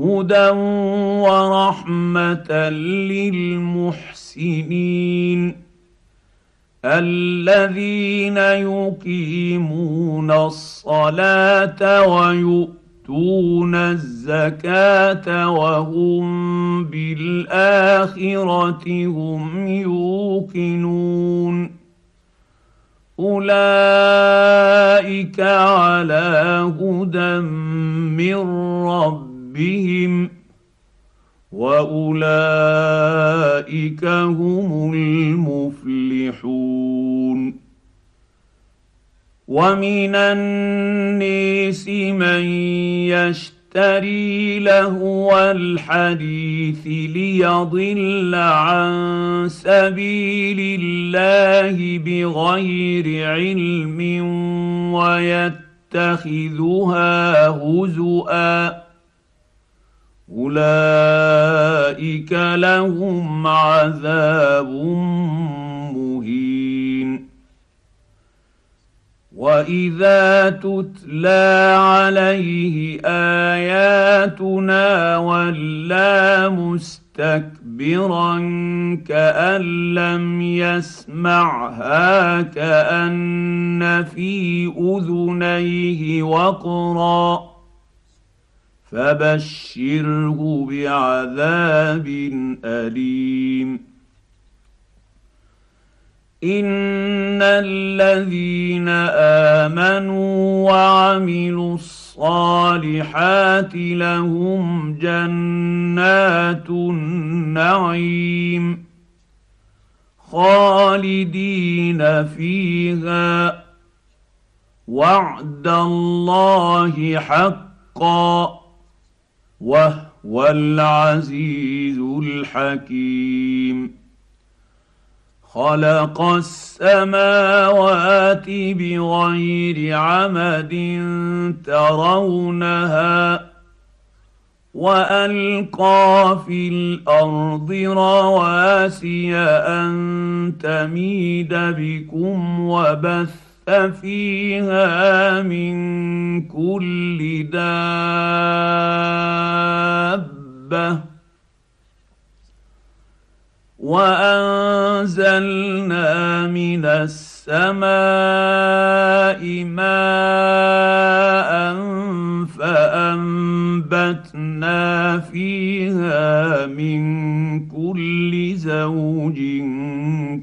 هدى ورحمه للمحسنين الذين يقيمون الصلاه ويؤتون الزكاه وهم بالاخره هم يوقنون اولئك على هدى من رب ربهم وأولئك هم المفلحون. ومن الناس من يشتري لهو الحديث ليضل عن سبيل الله بغير علم ويتخذها هزؤا. أولئك لهم عذاب مهين. وإذا تتلى عليه آياتنا ولى مستكبرا كان لم يسمعها كان في اذنيه وقرا فبشره بعذاب أليم. إن الذين آمنوا وعملوا الصالحات لهم جنات النعيم خالدين فيها. وعد الله حقا. وهو العزيز الحكيم. خلق السماوات بغير عمد ترونها وألقى في الأرض رواسي أن تميد بكم وبث فيها من كل دابه وانزلنا من السماء ماء فانبتنا فيها من كل زوج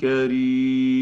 كريم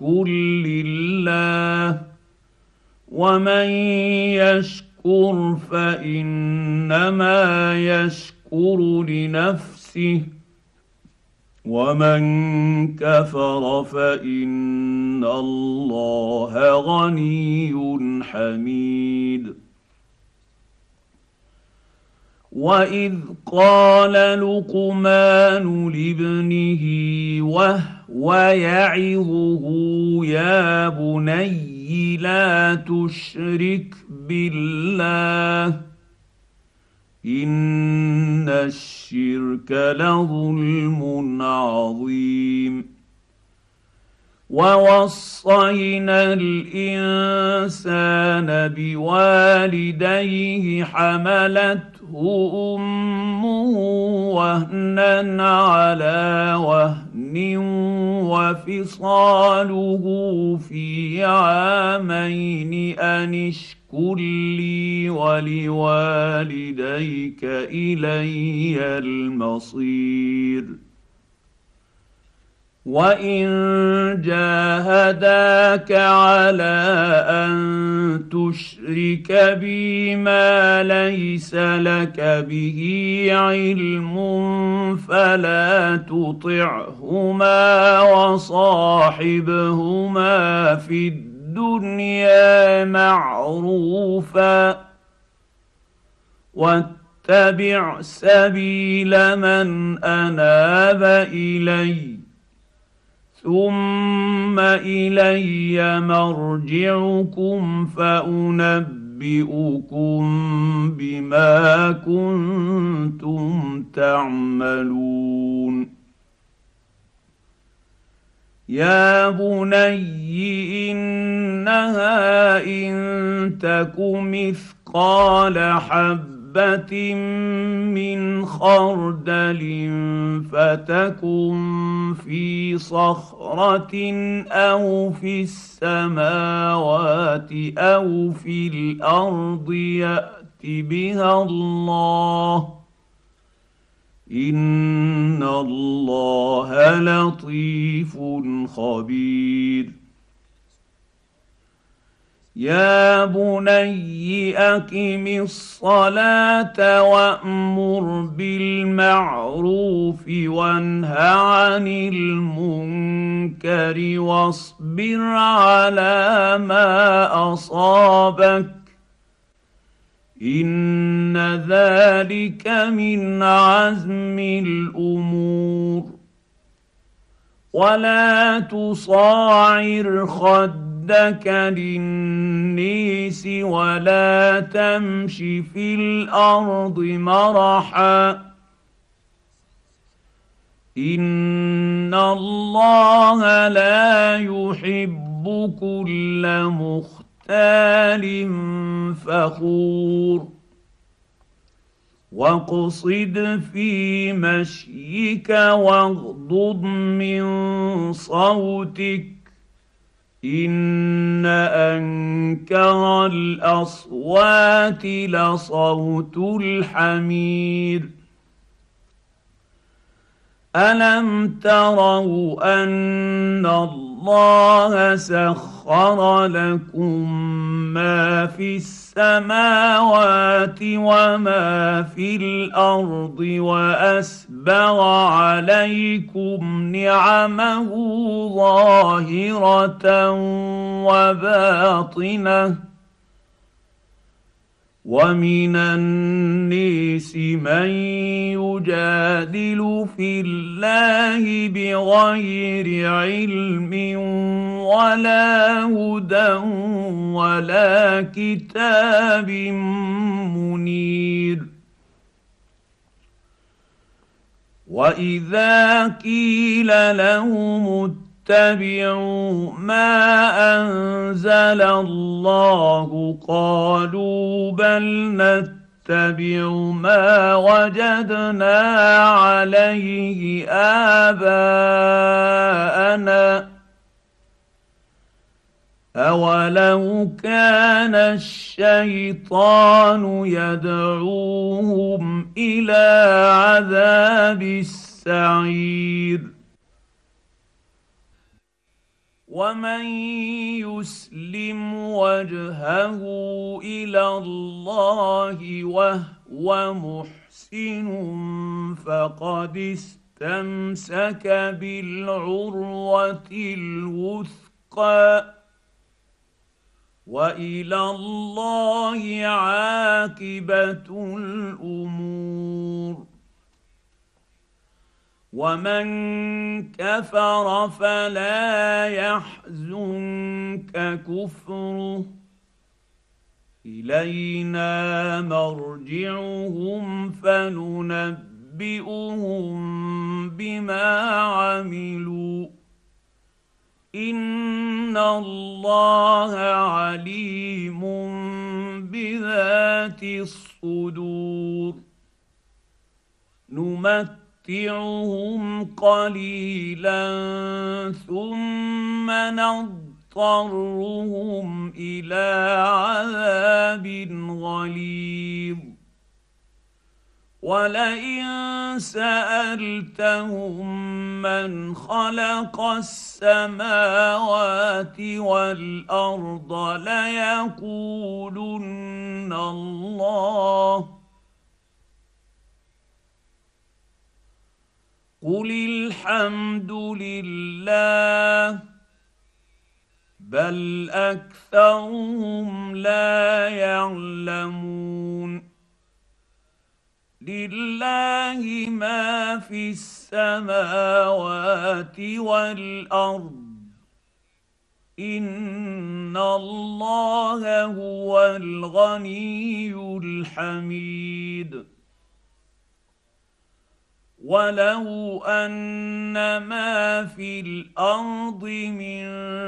يشكر لله ومن يشكر فانما يشكر لنفسه ومن كفر فان الله غني حميد واذ قال لقمان لابنه وهو يعظه يا بني لا تشرك بالله ان الشرك لظلم عظيم ووصينا الانسان بوالديه حملته امه وهنا على وهن وفصاله في عامين ان اشكر لي ولوالديك الي المصير وان جاهداك على ان تشرك بي ما ليس لك به علم فلا تطعهما وصاحبهما في الدنيا معروفا واتبع سبيل من اناب اليّ ثم إلي مرجعكم فأنبئكم بما كنتم تعملون. يا بني إنها إن تك مثقال حب حبة من خردل فتكن في صخرة أو في السماوات أو في الأرض يأت بها الله. إن الله لطيف خبير. يا بني اقم الصلاه وامر بالمعروف وانه عن المنكر واصبر على ما اصابك ان ذلك من عزم الأمور ولا تصاعر خد خدك للنيس ولا تمش في الأرض مرحا. إن الله لا يحب كل مختال فخور. واقصد في مشيك واغضض من صوتك. ان انكر الاصوات لصوت الحمير الم تروا ان الله سخر لكم ما في السماوات وما في الأرض وأسبغ عليكم نعمه ظاهرة وباطنة ومن النيس من يجادل في الله بغير علم ولا هدى ولا كتاب منير. واذا قيل لهم اتبعوا ما انزل الله قالوا بل نتبع ما وجدنا عليه اباءنا اولو كان الشيطان يدعوهم إلى عذاب السعير ومن يسلم وجهه إلى الله وهو محسن فقد استمسك بالعروه الوثقى وإلى الله عاقبة الأمور. ومن كفر فلا يحزنك كفره. إلينا مرجعهم فننبئهم بما عملوا. ان الله عليم بذات الصدور نمت نمتعهم قليلا ثم نضطرهم إلى عذاب غليظ ولئن سألتهم من خلق السماوات والأرض ليقولن الله. قل الحمد لله بل أكثرهم لا يعلمون. لله ما في السماوات والأرض. إن الله هو الغني الحميد. ولو أن ما في الأرض من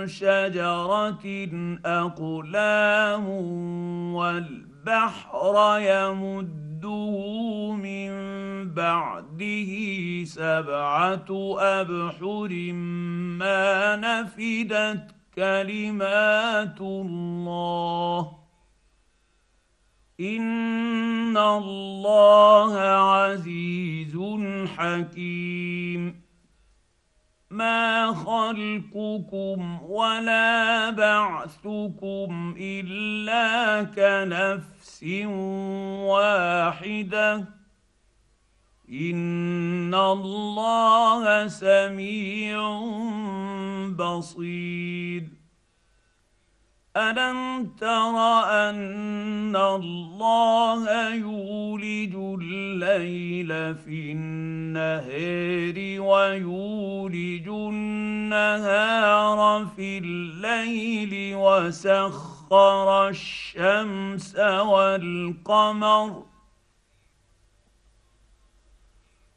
شجرة أقلام والبحر يمده من بعده سبعه ابحر ما نفدت كلمات الله ان الله عزيز حكيم ما خلقكم ولا بعثكم الا كنفس واحدة ان الله سميع بصير ألم تر أن الله يولج الليل في النهار ويولج النهار في الليل وسخر الشمس والقمر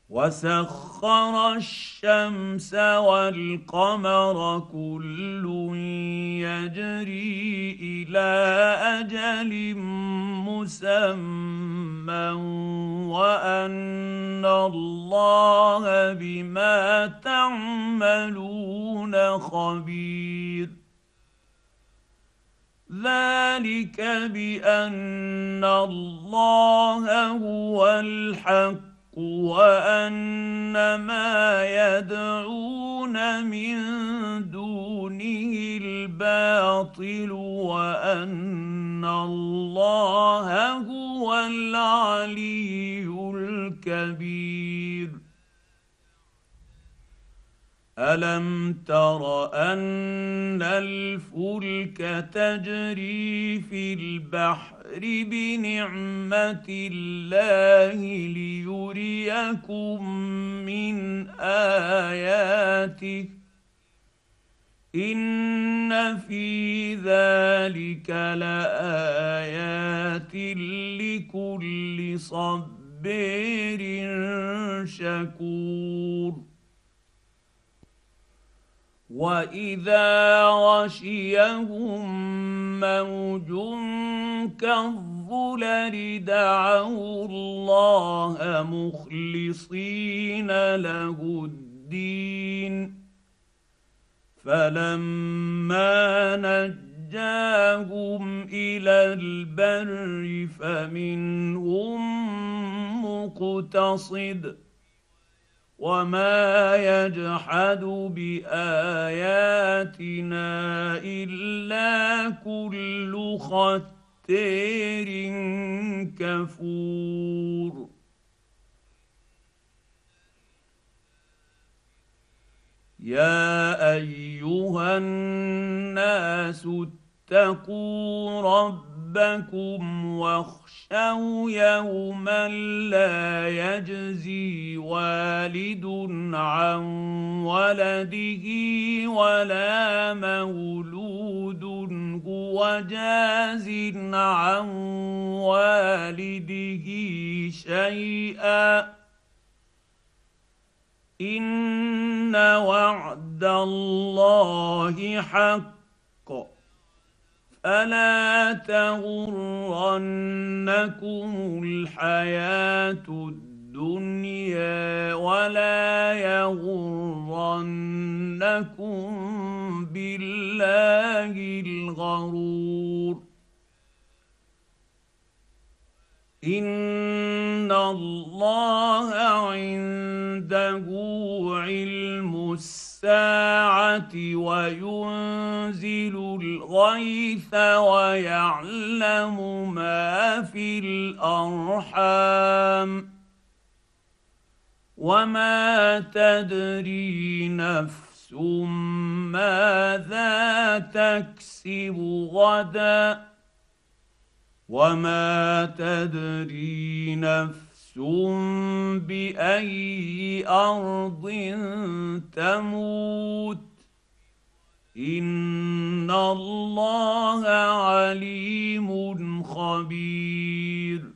وسخر الشمس والقمر كل يجري إلى أجل مسمى وان الله بما تعملون خبير ذلك بان الله هو الحق وأن ما يدعون من دونه الباطل وأن الله هو العلي الكبير. الم تر ان الفلك تجري في البحر بنعمه الله ليريكم من اياته ان في ذلك لايات لكل صبير شكور واذا غشيهم موج كالظلل دعوا الله مخلصين له الدين فلما نجاهم إلى البر فمنهم مقتصد وما يجحد باياتنا الا كل ختير كفور يا ايها الناس اتقوا ربكم واخشوا يوما لا يجزي والد عن ولده ولا مولود هو جاز عن والده شيئا. إن وعد الله حق. فلا تغرنكم الحياة الدنيا ولا يغرنكم بالله الغرور ان الله عنده علم الساعة وينزل الغيث ويعلم ما في الأرحام وما تدري نفس ماذا تكسب غدا وما تدري نفس بأي أرض تموت ان الله عليم خبير